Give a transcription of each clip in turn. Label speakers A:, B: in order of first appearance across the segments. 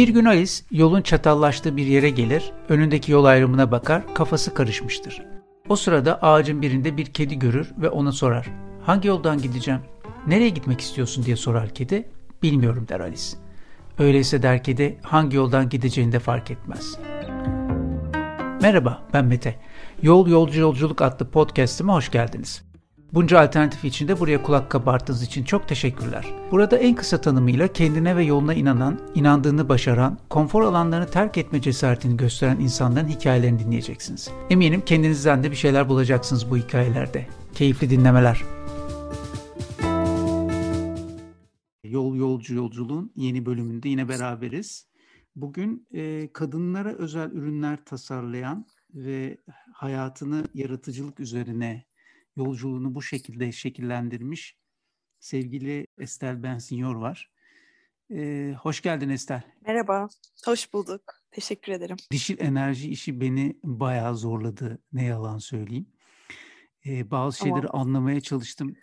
A: Bir gün Alice yolun çatallaştığı bir yere gelir, önündeki yol ayrımına bakar, kafası karışmıştır. O sırada ağacın birinde bir kedi görür ve ona sorar. Hangi yoldan gideceğim? Nereye gitmek istiyorsun diye sorar kedi. Bilmiyorum der Alice. Öyleyse der kedi hangi yoldan gideceğini de fark etmez. Merhaba ben Mete. Yol Yolcu Yolculuk adlı podcast'ime hoş geldiniz. Bunca alternatif içinde buraya kulak kabarttığınız için çok teşekkürler. Burada en kısa tanımıyla kendine ve yoluna inanan, inandığını başaran, konfor alanlarını terk etme cesaretini gösteren insanların hikayelerini dinleyeceksiniz. Eminim kendinizden de bir şeyler bulacaksınız bu hikayelerde. Keyifli dinlemeler. Yol Yolcu Yolculuğun yeni bölümünde yine beraberiz. Bugün e, kadınlara özel ürünler tasarlayan ve hayatını yaratıcılık üzerine yolculuğunu bu şekilde şekillendirmiş sevgili Estel Bensignor var. Ee, hoş geldin Estel.
B: Merhaba, hoş bulduk. Teşekkür ederim.
A: Dişil enerji işi beni bayağı zorladı, ne yalan söyleyeyim. Ee, bazı şeyleri tamam. anlamaya çalıştım,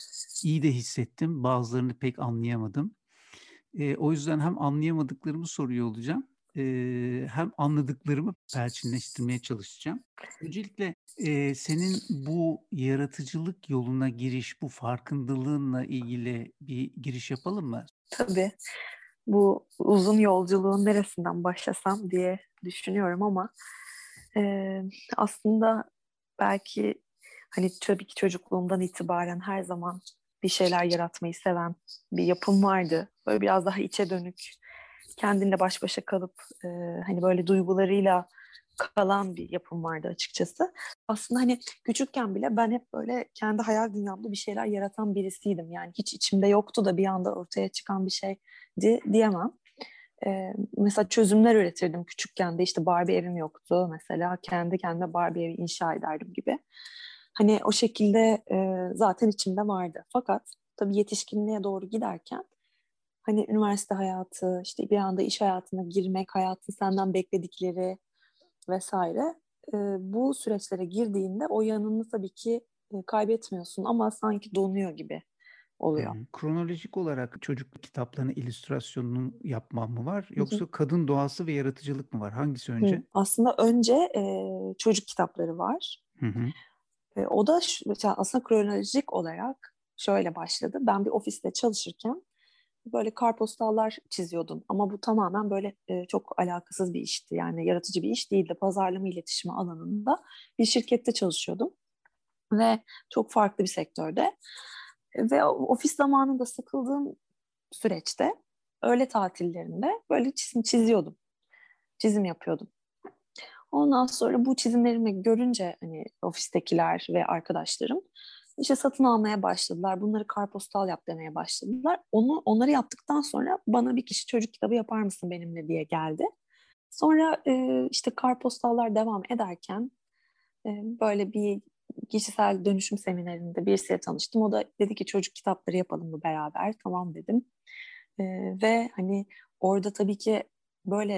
A: iyi de hissettim, bazılarını pek anlayamadım. Ee, o yüzden hem anlayamadıklarımı soruyor olacağım, hem anladıklarımı perçinleştirmeye çalışacağım. Öncelikle e, senin bu yaratıcılık yoluna giriş, bu farkındalığınla ilgili bir giriş yapalım mı?
B: Tabii. Bu uzun yolculuğun neresinden başlasam diye düşünüyorum ama e, aslında belki hani tabii ki çocukluğumdan itibaren her zaman bir şeyler yaratmayı seven bir yapım vardı. Böyle biraz daha içe dönük, kendinle baş başa kalıp e, hani böyle duygularıyla kalan bir yapım vardı açıkçası. Aslında hani küçükken bile ben hep böyle kendi hayal dünyamda bir şeyler yaratan birisiydim. Yani hiç içimde yoktu da bir anda ortaya çıkan bir şeydi diyemem. Ee, mesela çözümler üretirdim küçükken de işte Barbie evim yoktu mesela kendi kendime Barbie evi inşa ederdim gibi. Hani o şekilde e, zaten içimde vardı. Fakat tabii yetişkinliğe doğru giderken hani üniversite hayatı, işte bir anda iş hayatına girmek, hayatın senden bekledikleri vesaire e, bu süreçlere girdiğinde o yanını tabii ki e, kaybetmiyorsun ama sanki donuyor gibi oluyor. Hmm.
A: Kronolojik olarak çocukluk kitaplarının illüstrasyonunu yapmam mı var yoksa Hı-hı. kadın doğası ve yaratıcılık mı var? Hangisi önce? Hı.
B: Aslında önce e, çocuk kitapları var. E, o da aslında kronolojik olarak şöyle başladı. Ben bir ofiste çalışırken böyle karpostallar çiziyordum. Ama bu tamamen böyle e, çok alakasız bir işti. Yani yaratıcı bir iş değildi. Pazarlama iletişimi alanında bir şirkette çalışıyordum. Ve çok farklı bir sektörde. Ve ofis zamanında sıkıldığım süreçte öğle tatillerinde böyle çizim çiziyordum. Çizim yapıyordum. Ondan sonra bu çizimlerimi görünce hani ofistekiler ve arkadaşlarım işte satın almaya başladılar. Bunları karpostal yap demeye başladılar. Onu onları yaptıktan sonra bana bir kişi çocuk kitabı yapar mısın benimle diye geldi. Sonra e, işte karpostallar devam ederken e, böyle bir kişisel dönüşüm seminerinde birisiyle tanıştım. O da dedi ki çocuk kitapları yapalım mı beraber? Tamam dedim. E, ve hani orada tabii ki böyle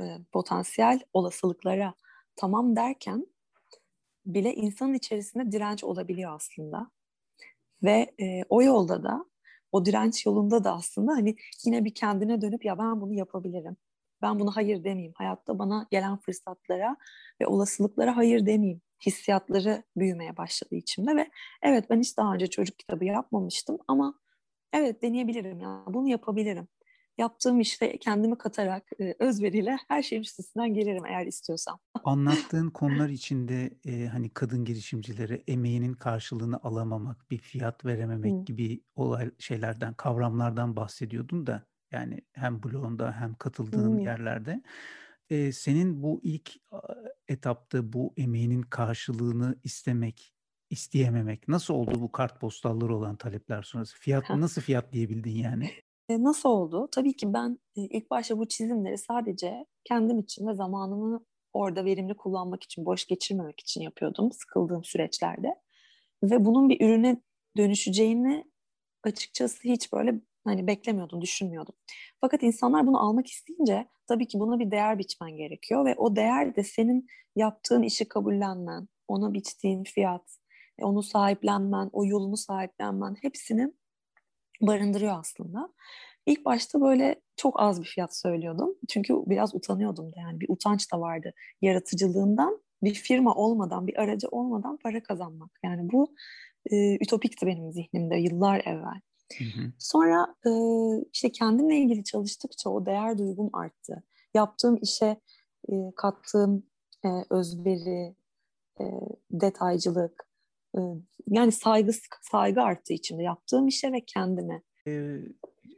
B: e, potansiyel olasılıklara tamam derken bile insanın içerisinde direnç olabiliyor aslında. Ve e, o yolda da o direnç yolunda da aslında hani yine bir kendine dönüp ya ben bunu yapabilirim. Ben bunu hayır demeyeyim. Hayatta bana gelen fırsatlara ve olasılıklara hayır demeyeyim. Hissiyatları büyümeye başladı içimde ve evet ben hiç daha önce çocuk kitabı yapmamıştım ama evet deneyebilirim ya bunu yapabilirim yaptığım işte kendimi katarak e, özveriyle her şeyin üstesinden gelirim eğer istiyorsam.
A: Anlattığın konular içinde e, hani kadın girişimcilere emeğinin karşılığını alamamak, bir fiyat verememek Hı. gibi olay şeylerden, kavramlardan bahsediyordun da yani hem blogunda hem katıldığın Hı. yerlerde. E, senin bu ilk etapta bu emeğinin karşılığını istemek, isteyememek nasıl oldu bu kartpostalları olan talepler sonrası? Fiyat nasıl fiyat diyebildin yani?
B: Nasıl oldu? Tabii ki ben ilk başta bu çizimleri sadece kendim için ve zamanımı orada verimli kullanmak için, boş geçirmemek için yapıyordum sıkıldığım süreçlerde. Ve bunun bir ürüne dönüşeceğini açıkçası hiç böyle hani beklemiyordum, düşünmüyordum. Fakat insanlar bunu almak isteyince tabii ki buna bir değer biçmen gerekiyor ve o değer de senin yaptığın işi kabullenmen, ona biçtiğin fiyat, e, onu sahiplenmen, o yolunu sahiplenmen hepsinin barındırıyor aslında. İlk başta böyle çok az bir fiyat söylüyordum. Çünkü biraz utanıyordum da yani bir utanç da vardı yaratıcılığından bir firma olmadan, bir aracı olmadan para kazanmak. Yani bu e, ütopikti benim zihnimde yıllar evvel. Hı hı. Sonra e, işte kendimle ilgili çalıştıkça o değer duygum arttı. Yaptığım işe e, kattığım e, özveri, e, detaycılık, yani saygı saygı arttı içimde yaptığım işe ve kendime.
A: Ee,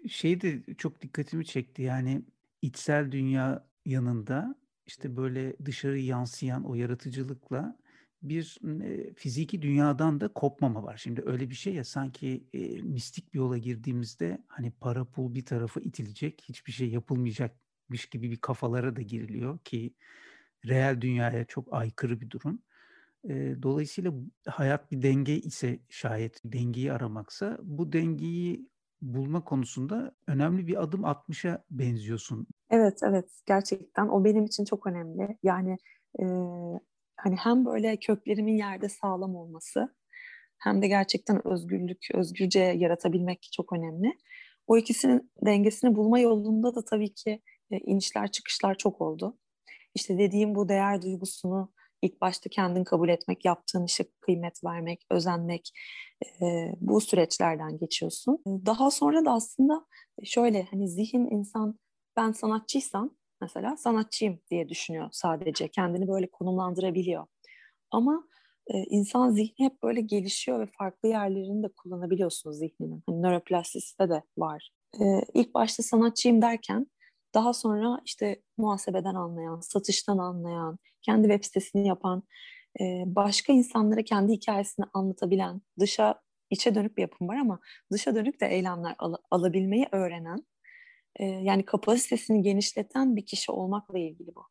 A: şey de çok dikkatimi çekti yani içsel dünya yanında işte böyle dışarı yansıyan o yaratıcılıkla bir e, fiziki dünyadan da kopmama var. Şimdi öyle bir şey ya sanki e, mistik bir yola girdiğimizde hani para pul bir tarafa itilecek, hiçbir şey yapılmayacakmış gibi bir kafalara da giriliyor ki reel dünyaya çok aykırı bir durum. E, dolayısıyla hayat bir denge ise şayet dengeyi aramaksa bu dengeyi bulma konusunda önemli bir adım atmışa benziyorsun.
B: Evet, evet. Gerçekten o benim için çok önemli. Yani e, hani hem böyle köklerimin yerde sağlam olması hem de gerçekten özgürlük, özgürce yaratabilmek çok önemli. O ikisinin dengesini bulma yolunda da tabii ki inişler çıkışlar çok oldu. İşte dediğim bu değer duygusunu ilk başta kendin kabul etmek, yaptığın işe kıymet vermek, özenmek e, bu süreçlerden geçiyorsun. Daha sonra da aslında şöyle hani zihin insan ben sanatçıysam mesela sanatçıyım diye düşünüyor sadece. Kendini böyle konumlandırabiliyor. Ama e, insan zihni hep böyle gelişiyor ve farklı yerlerini de kullanabiliyorsunuz zihninin. Hani nöroplastisite de var. E, ilk başta sanatçıyım derken daha sonra işte muhasebeden anlayan, satıştan anlayan, kendi web sitesini yapan, e, başka insanlara kendi hikayesini anlatabilen, dışa içe dönük bir yapım var ama dışa dönük de eylemler al- alabilmeyi öğrenen, e, yani kapasitesini genişleten bir kişi olmakla ilgili bu.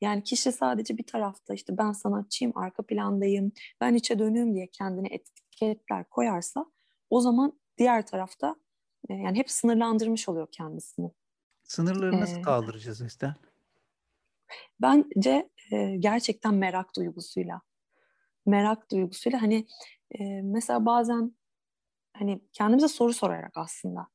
B: Yani kişi sadece bir tarafta işte ben sanatçıyım, arka plandayım, ben içe dönüyorum diye kendine etiketler koyarsa o zaman diğer tarafta e, yani hep sınırlandırmış oluyor kendisini.
A: Sınırları nasıl ee, kaldıracağız Estel?
B: Bence e, gerçekten merak duygusuyla. Merak duygusuyla hani e, mesela bazen hani kendimize soru sorarak aslında.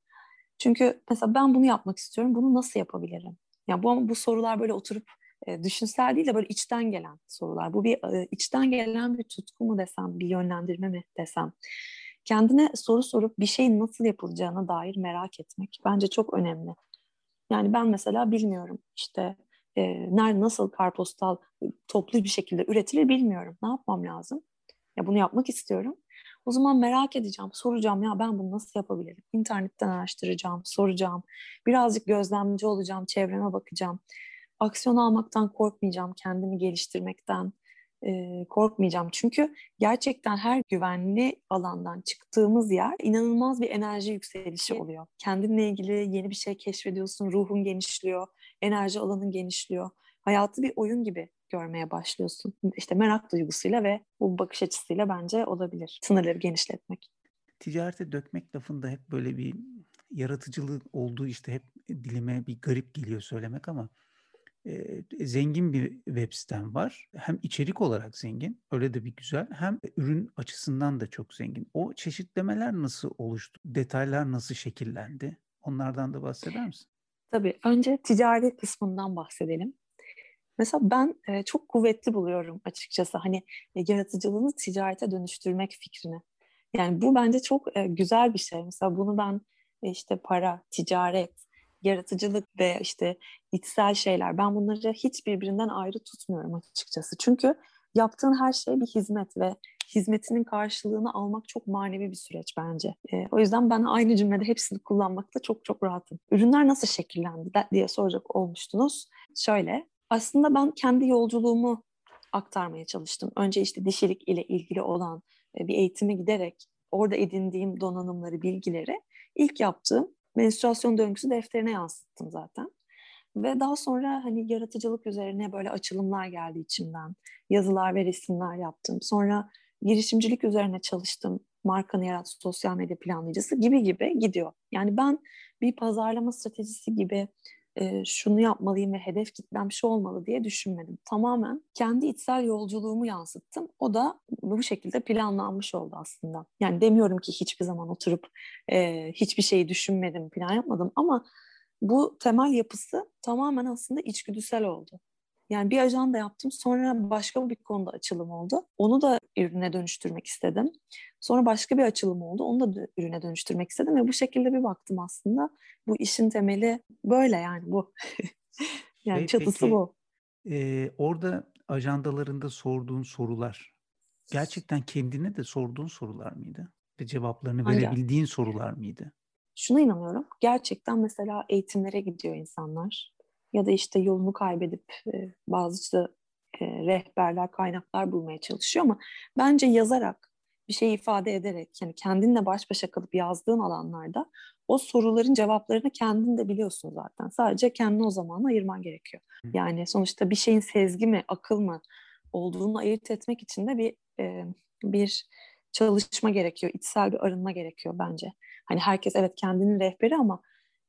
B: Çünkü mesela ben bunu yapmak istiyorum. Bunu nasıl yapabilirim? Yani bu bu sorular böyle oturup e, düşünsel değil de böyle içten gelen sorular. Bu bir e, içten gelen bir tutku mu desem, bir yönlendirme mi desem. Kendine soru sorup bir şeyin nasıl yapılacağına dair merak etmek bence çok önemli. Yani ben mesela bilmiyorum işte e, nerede nasıl karpostal toplu bir şekilde üretilir bilmiyorum. Ne yapmam lazım? Ya bunu yapmak istiyorum. O zaman merak edeceğim, soracağım ya ben bunu nasıl yapabilirim? İnternetten araştıracağım, soracağım. Birazcık gözlemci olacağım, çevreme bakacağım. Aksiyon almaktan korkmayacağım, kendimi geliştirmekten e, korkmayacağım. Çünkü gerçekten her güvenli alandan çıktığımız yer inanılmaz bir enerji yükselişi oluyor. Kendinle ilgili yeni bir şey keşfediyorsun, ruhun genişliyor, enerji alanın genişliyor. Hayatı bir oyun gibi görmeye başlıyorsun. İşte merak duygusuyla ve bu bakış açısıyla bence olabilir. Sınırları genişletmek.
A: Ticarete dökmek lafında hep böyle bir yaratıcılık olduğu işte hep dilime bir garip geliyor söylemek ama zengin bir web sitem var. Hem içerik olarak zengin, öyle de bir güzel. Hem ürün açısından da çok zengin. O çeşitlemeler nasıl oluştu? Detaylar nasıl şekillendi? Onlardan da bahseder misin?
B: Tabii. Önce ticari kısmından bahsedelim. Mesela ben e, çok kuvvetli buluyorum açıkçası hani e, yaratıcılığını ticarete dönüştürmek fikrini. Yani bu bence çok e, güzel bir şey. Mesela bunu ben e, işte para, ticaret, yaratıcılık ve işte içsel şeyler ben bunları hiç birbirinden ayrı tutmuyorum açıkçası. Çünkü yaptığın her şey bir hizmet ve hizmetinin karşılığını almak çok manevi bir süreç bence. E, o yüzden ben aynı cümlede hepsini kullanmakta çok çok rahatım. Ürünler nasıl şekillendi diye soracak olmuştunuz. Şöyle, aslında ben kendi yolculuğumu aktarmaya çalıştım. Önce işte dişilik ile ilgili olan e, bir eğitime giderek orada edindiğim donanımları, bilgileri ilk yaptığım menstruasyon döngüsü defterine yansıttım zaten. Ve daha sonra hani yaratıcılık üzerine böyle açılımlar geldi içimden. Yazılar ve resimler yaptım. Sonra girişimcilik üzerine çalıştım. Markanı yarat, sosyal medya planlayıcısı gibi gibi gidiyor. Yani ben bir pazarlama stratejisi gibi şunu yapmalıyım ve hedef kitlem şu olmalı diye düşünmedim. Tamamen kendi içsel yolculuğumu yansıttım. O da bu şekilde planlanmış oldu aslında. Yani demiyorum ki hiçbir zaman oturup e, hiçbir şeyi düşünmedim, plan yapmadım ama bu temel yapısı tamamen aslında içgüdüsel oldu. Yani bir ajanda yaptım. Sonra başka bir konuda açılım oldu. Onu da ürüne dönüştürmek istedim. Sonra başka bir açılım oldu. Onu da ürüne dönüştürmek istedim ve bu şekilde bir baktım aslında. Bu işin temeli böyle yani bu. yani şey, çatısı peki, bu.
A: E, orada ajandalarında sorduğun sorular gerçekten kendine de sorduğun sorular mıydı? Ve cevaplarını Hangi? verebildiğin sorular mıydı?
B: Şuna inanıyorum. Gerçekten mesela eğitimlere gidiyor insanlar ya da işte yolunu kaybedip e, bazı e, rehberler, kaynaklar bulmaya çalışıyor ama bence yazarak bir şey ifade ederek yani kendinle baş başa kalıp yazdığın alanlarda o soruların cevaplarını kendin de biliyorsun zaten. Sadece kendini o zaman ayırman gerekiyor. Yani sonuçta bir şeyin sezgi mi, akıl mı olduğunu ayırt etmek için de bir e, bir çalışma gerekiyor, içsel bir arınma gerekiyor bence. Hani herkes evet kendinin rehberi ama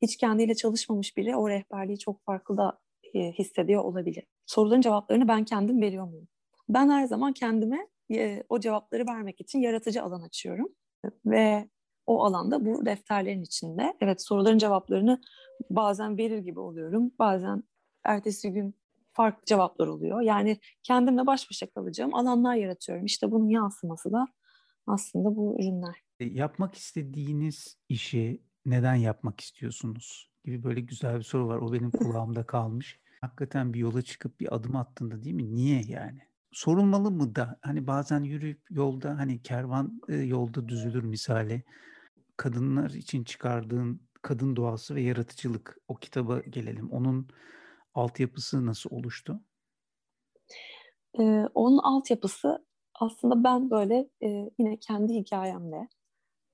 B: hiç kendiyle çalışmamış biri o rehberliği çok farklı da e, hissediyor olabilir. Soruların cevaplarını ben kendim veriyor muyum? Ben her zaman kendime e, o cevapları vermek için yaratıcı alan açıyorum. Ve o alanda bu defterlerin içinde evet soruların cevaplarını bazen verir gibi oluyorum. Bazen ertesi gün farklı cevaplar oluyor. Yani kendimle baş başa kalacağım alanlar yaratıyorum. İşte bunun yansıması da aslında bu ürünler.
A: E, yapmak istediğiniz işi neden yapmak istiyorsunuz gibi böyle güzel bir soru var. O benim kulağımda kalmış. Hakikaten bir yola çıkıp bir adım attığında değil mi? Niye yani? Sorulmalı mı da hani bazen yürüyüp yolda hani kervan e, yolda düzülür misali. Kadınlar için çıkardığın kadın doğası ve yaratıcılık o kitaba gelelim. Onun altyapısı nasıl oluştu?
B: Ee, onun altyapısı aslında ben böyle e, yine kendi hikayemle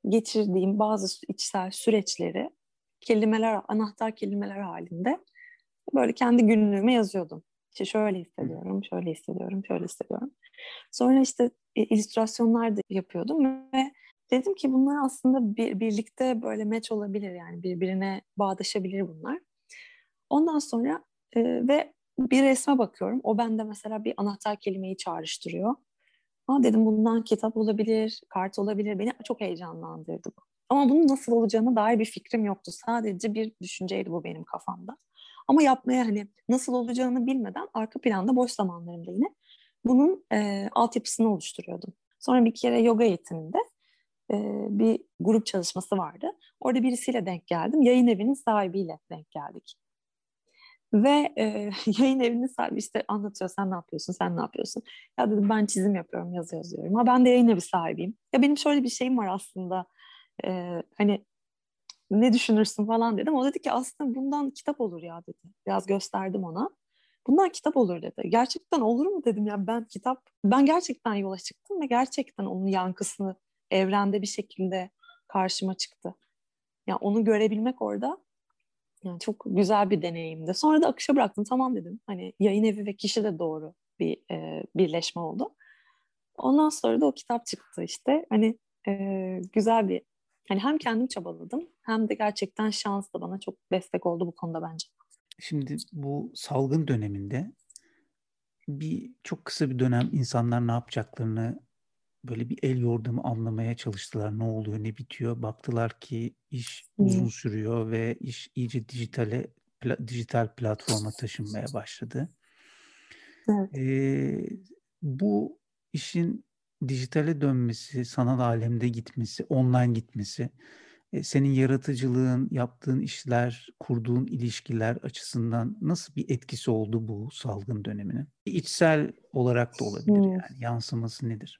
B: geçirdiğim bazı içsel süreçleri kelimeler, anahtar kelimeler halinde böyle kendi günlüğüme yazıyordum. İşte şöyle hissediyorum, şöyle hissediyorum, şöyle hissediyorum. Sonra işte e, illüstrasyonlar da yapıyordum ve dedim ki bunlar aslında bir, birlikte böyle match olabilir yani birbirine bağdaşabilir bunlar. Ondan sonra e, ve bir resme bakıyorum. O bende mesela bir anahtar kelimeyi çağrıştırıyor. Aa dedim bundan kitap olabilir, kart olabilir. Beni çok heyecanlandırdı bu. Ama bunun nasıl olacağına dair bir fikrim yoktu. Sadece bir düşünceydi bu benim kafamda. Ama yapmaya hani nasıl olacağını bilmeden arka planda boş zamanlarımda yine bunun e, altyapısını oluşturuyordum. Sonra bir kere yoga eğitiminde e, bir grup çalışması vardı. Orada birisiyle denk geldim. Yayın evinin sahibiyle denk geldik. Ve e, yayın evinin sahibi işte anlatıyor sen ne yapıyorsun, sen ne yapıyorsun. Ya dedim ben çizim yapıyorum, yazı yazıyorum. Ha ben de yayın evi sahibiyim. Ya benim şöyle bir şeyim var aslında. E, hani ne düşünürsün falan dedim. O dedi ki aslında bundan kitap olur ya dedi. Biraz gösterdim ona. Bundan kitap olur dedi. Gerçekten olur mu dedim ya ben kitap. Ben gerçekten yola çıktım ve gerçekten onun yankısını evrende bir şekilde karşıma çıktı. Ya yani onu görebilmek orada yani çok güzel bir deneyimdi. Sonra da akışa bıraktım. Tamam dedim. Hani yayın evi ve kişi de doğru bir e, birleşme oldu. Ondan sonra da o kitap çıktı işte. Hani e, güzel bir hani hem kendim çabaladım hem de gerçekten şans da bana çok destek oldu bu konuda bence.
A: Şimdi bu salgın döneminde bir çok kısa bir dönem insanlar ne yapacaklarını böyle bir el yordamı anlamaya çalıştılar. Ne oluyor, ne bitiyor. Baktılar ki iş uzun sürüyor ve iş iyice dijitale pla, dijital platforma taşınmaya başladı. Evet. Ee, bu işin dijitale dönmesi, sanal alemde gitmesi, online gitmesi, e, senin yaratıcılığın, yaptığın işler, kurduğun ilişkiler açısından nasıl bir etkisi oldu bu salgın döneminin? İçsel olarak da olabilir yani yansıması nedir?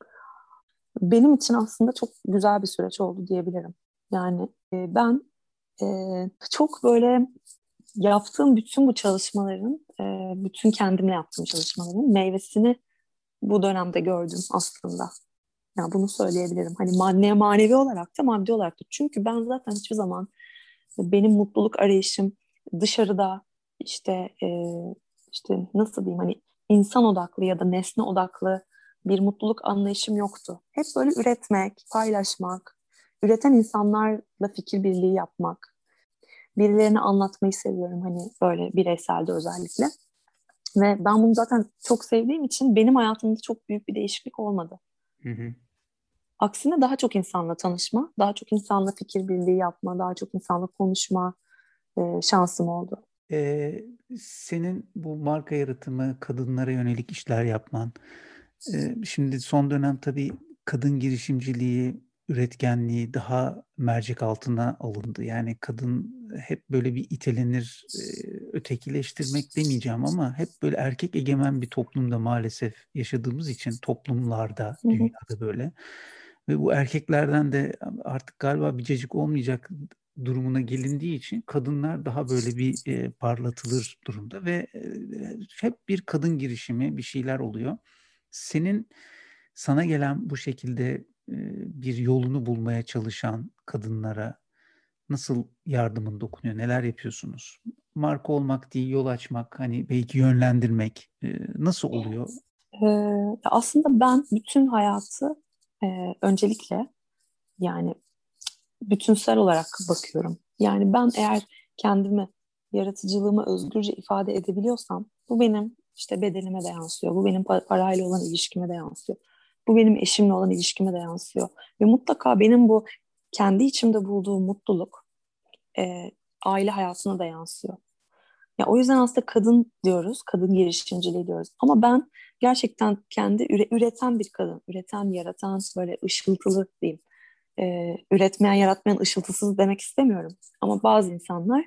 B: Benim için aslında çok güzel bir süreç oldu diyebilirim. Yani e, ben e, çok böyle yaptığım bütün bu çalışmaların, e, bütün kendimle yaptığım çalışmaların meyvesini bu dönemde gördüm aslında. Yani bunu söyleyebilirim. Hani madde manevi olarak da maddi olarak da. Çünkü ben zaten hiçbir zaman benim mutluluk arayışım dışarıda işte e, işte nasıl diyeyim hani insan odaklı ya da nesne odaklı bir mutluluk anlayışım yoktu. Hep böyle üretmek, paylaşmak, üreten insanlarla fikir birliği yapmak, birilerine anlatmayı seviyorum hani böyle bireyselde özellikle. Ve ben bunu zaten çok sevdiğim için benim hayatımda çok büyük bir değişiklik olmadı. Hı hı. Aksine daha çok insanla tanışma, daha çok insanla fikir birliği yapma, daha çok insanla konuşma, e, şansım oldu.
A: Ee, senin bu marka yaratımı, kadınlara yönelik işler yapman, şimdi son dönem tabii kadın girişimciliği, üretkenliği daha mercek altına alındı. Yani kadın hep böyle bir itelenir, ötekileştirmek demeyeceğim ama hep böyle erkek egemen bir toplumda maalesef yaşadığımız için toplumlarda, dünyada böyle. Ve bu erkeklerden de artık galiba bir cacık olmayacak durumuna gelindiği için kadınlar daha böyle bir e, parlatılır durumda ve e, hep bir kadın girişimi bir şeyler oluyor. Senin sana gelen bu şekilde bir yolunu bulmaya çalışan kadınlara nasıl yardımın dokunuyor? Neler yapıyorsunuz? Marka olmak değil, yol açmak, hani belki yönlendirmek nasıl oluyor?
B: Ee, aslında ben bütün hayatı e, öncelikle yani bütünsel olarak bakıyorum. Yani ben eğer kendimi, yaratıcılığımı özgürce ifade edebiliyorsam bu benim işte bedenime de yansıyor. Bu benim parayla olan ilişkime de yansıyor. Bu benim eşimle olan ilişkime de yansıyor. Ve mutlaka benim bu kendi içimde bulduğum mutluluk e, aile hayatına da yansıyor. Ya o yüzden aslında kadın diyoruz, kadın girişimciliği diyoruz. Ama ben gerçekten kendi üre, üreten bir kadın, üreten, yaratan, böyle ışıltılı diyeyim. Ee, üretmeyen, yaratmayan, ışıltısız demek istemiyorum. Ama bazı insanlar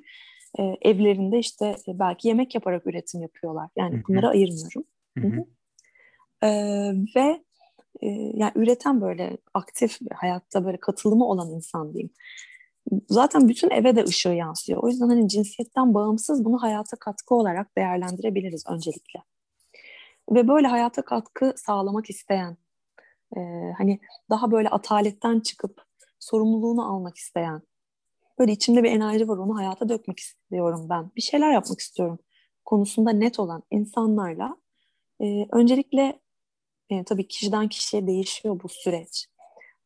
B: e, evlerinde işte e, belki yemek yaparak üretim yapıyorlar. Yani Hı-hı. bunları ayırmıyorum. Hı hı. Ee, ve e, yani üreten böyle aktif hayatta böyle katılımı olan insan diyeyim. Zaten bütün eve de ışığı yansıyor. O yüzden hani cinsiyetten bağımsız bunu hayata katkı olarak değerlendirebiliriz öncelikle. Ve böyle hayata katkı sağlamak isteyen, e, hani daha böyle ataletten çıkıp sorumluluğunu almak isteyen, böyle içimde bir enerji var onu hayata dökmek istiyorum ben. Bir şeyler yapmak istiyorum konusunda net olan insanlarla e, öncelikle e, tabii kişiden kişiye değişiyor bu süreç.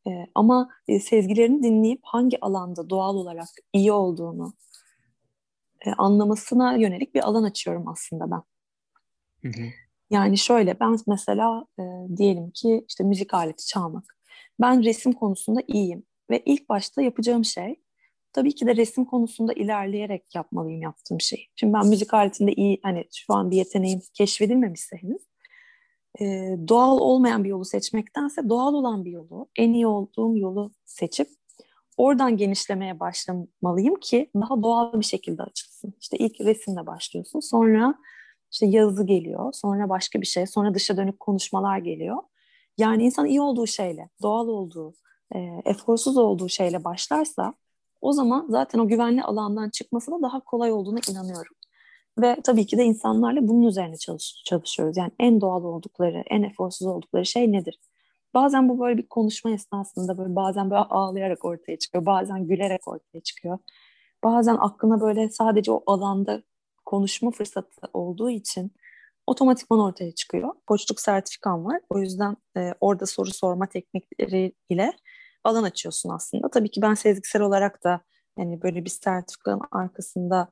B: E, ama e, sezgilerini dinleyip hangi alanda doğal olarak iyi olduğunu e, anlamasına yönelik bir alan açıyorum aslında ben. Hı hı. Yani şöyle ben mesela e, diyelim ki işte müzik aleti çalmak. Ben resim konusunda iyiyim ve ilk başta yapacağım şey tabii ki de resim konusunda ilerleyerek yapmalıyım yaptığım şey. Şimdi ben müzik aletinde iyi hani şu an bir yeteneğim keşfedilmemişse henüz e, doğal olmayan bir yolu seçmektense doğal olan bir yolu, en iyi olduğum yolu seçip oradan genişlemeye başlamalıyım ki daha doğal bir şekilde açılsın. İşte ilk resimle başlıyorsun, sonra işte yazı geliyor, sonra başka bir şey, sonra dışa dönük konuşmalar geliyor. Yani insan iyi olduğu şeyle, doğal olduğu, e, eforsuz olduğu şeyle başlarsa o zaman zaten o güvenli alandan çıkması da daha kolay olduğuna inanıyorum. Ve tabii ki de insanlarla bunun üzerine çalış, çalışıyoruz. Yani en doğal oldukları, en eforsuz oldukları şey nedir? Bazen bu böyle bir konuşma esnasında böyle bazen böyle ağlayarak ortaya çıkıyor, bazen gülerek ortaya çıkıyor. Bazen aklına böyle sadece o alanda konuşma fırsatı olduğu için otomatikman ortaya çıkıyor. Koçluk sertifikam var. O yüzden e, orada soru sorma teknikleri ile alan açıyorsun aslında. Tabii ki ben sezgisel olarak da yani böyle bir sertifikanın arkasında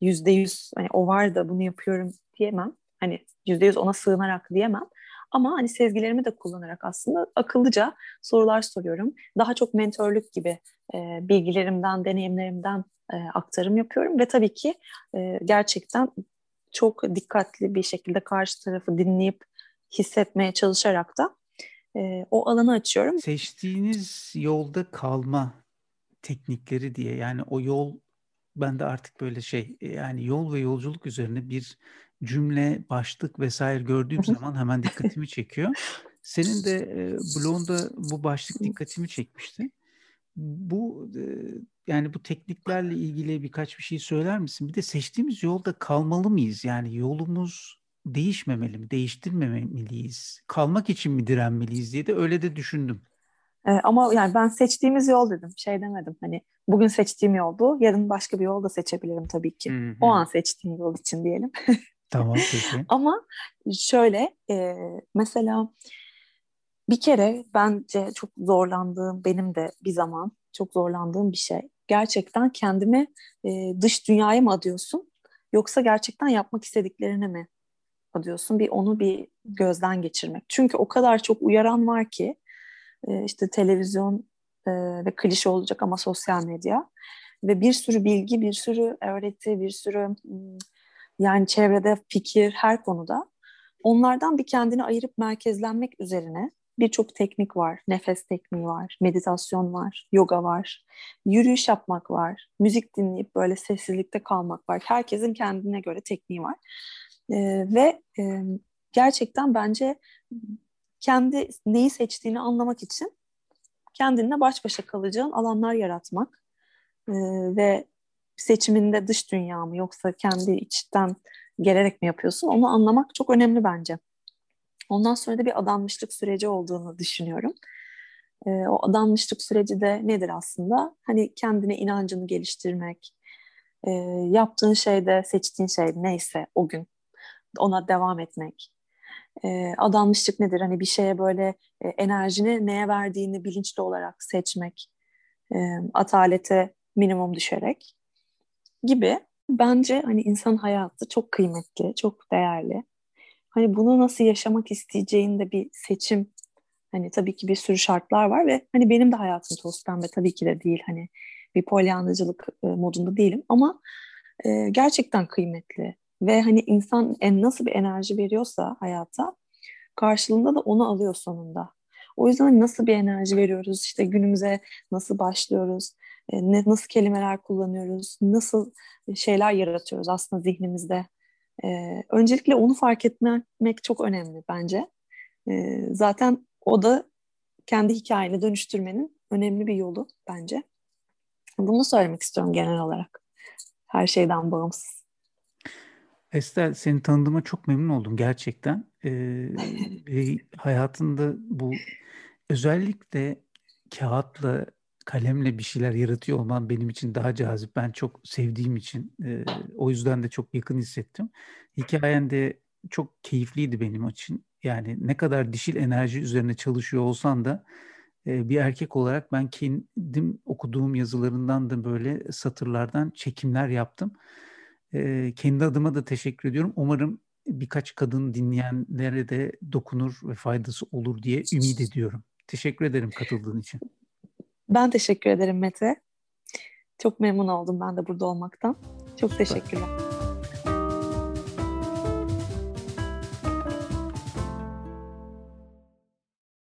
B: yüzde yüz hani o var da bunu yapıyorum diyemem. Hani yüzde yüz ona sığınarak diyemem. Ama hani sezgilerimi de kullanarak aslında akıllıca sorular soruyorum. Daha çok mentörlük gibi e, bilgilerimden, deneyimlerimden e, aktarım yapıyorum ve tabii ki e, gerçekten çok dikkatli bir şekilde karşı tarafı dinleyip hissetmeye çalışarak da e, o alanı açıyorum.
A: Seçtiğiniz yolda kalma teknikleri diye yani o yol ben de artık böyle şey yani yol ve yolculuk üzerine bir cümle, başlık vesaire gördüğüm zaman hemen dikkatimi çekiyor. Senin de e, blogunda bu başlık dikkatimi çekmişti. Bu e, yani bu tekniklerle ilgili birkaç bir şey söyler misin? Bir de seçtiğimiz yolda kalmalı mıyız? Yani yolumuz değişmemeli mi? Değiştirmemeliyiz? Kalmak için mi direnmeliyiz diye de öyle de düşündüm.
B: Ee, ama yani ben seçtiğimiz yol dedim. Şey demedim. Hani bugün seçtiğim yol bu. Yarın başka bir yol da seçebilirim tabii ki. Hı-hı. O an seçtiğim yol için diyelim.
A: tamam peki.
B: Ama şöyle e, mesela bir kere bence çok zorlandığım benim de bir zaman çok zorlandığım bir şey. Gerçekten kendimi e, dış dünyaya mı adıyorsun yoksa gerçekten yapmak istediklerine mi adıyorsun? Bir onu bir gözden geçirmek. Çünkü o kadar çok uyaran var ki e, işte televizyon e, ve klişe olacak ama sosyal medya ve bir sürü bilgi, bir sürü öğreti, bir sürü yani çevrede fikir her konuda onlardan bir kendini ayırıp merkezlenmek üzerine birçok teknik var. Nefes tekniği var, meditasyon var, yoga var, yürüyüş yapmak var, müzik dinleyip böyle sessizlikte kalmak var. Herkesin kendine göre tekniği var. Ee, ve e, gerçekten bence kendi neyi seçtiğini anlamak için kendinle baş başa kalacağın alanlar yaratmak e, ve seçiminde dış dünya mı yoksa kendi içten gelerek mi yapıyorsun onu anlamak çok önemli bence. Ondan sonra da bir adanmışlık süreci olduğunu düşünüyorum. E, o adanmışlık süreci de nedir aslında? Hani kendine inancını geliştirmek, e, yaptığın şeyde seçtiğin şey neyse o gün ona devam etmek. E, adanmışlık nedir? Hani bir şeye böyle e, enerjini neye verdiğini bilinçli olarak seçmek, e, atalete minimum düşerek gibi. Bence hani insan hayatı çok kıymetli, çok değerli hani bunu nasıl yaşamak isteyeceğinde bir seçim hani tabii ki bir sürü şartlar var ve hani benim de hayatım toz pembe tabii ki de değil hani bir polyanlıcılık e, modunda değilim ama e, gerçekten kıymetli ve hani insan en nasıl bir enerji veriyorsa hayata karşılığında da onu alıyor sonunda. O yüzden hani nasıl bir enerji veriyoruz işte günümüze nasıl başlıyoruz e, ne, nasıl kelimeler kullanıyoruz nasıl şeyler yaratıyoruz aslında zihnimizde e, öncelikle onu fark etmek çok önemli bence. E, zaten o da kendi hikayeni dönüştürmenin önemli bir yolu bence. Bunu söylemek istiyorum genel olarak. Her şeyden bağımsız.
A: Estel seni tanıdığıma çok memnun oldum gerçekten. Ee, hayatında bu özellikle kağıtla kalemle bir şeyler yaratıyor olman benim için daha cazip. Ben çok sevdiğim için e, o yüzden de çok yakın hissettim. Hikayen de çok keyifliydi benim için. Yani ne kadar dişil enerji üzerine çalışıyor olsan da e, bir erkek olarak ben kendim okuduğum yazılarından da böyle satırlardan çekimler yaptım. E, kendi adıma da teşekkür ediyorum. Umarım birkaç kadın dinleyenlere de dokunur ve faydası olur diye ümit ediyorum. Teşekkür ederim katıldığın için.
B: Ben teşekkür ederim Mete. Çok memnun oldum ben de burada olmaktan. Çok teşekkürler.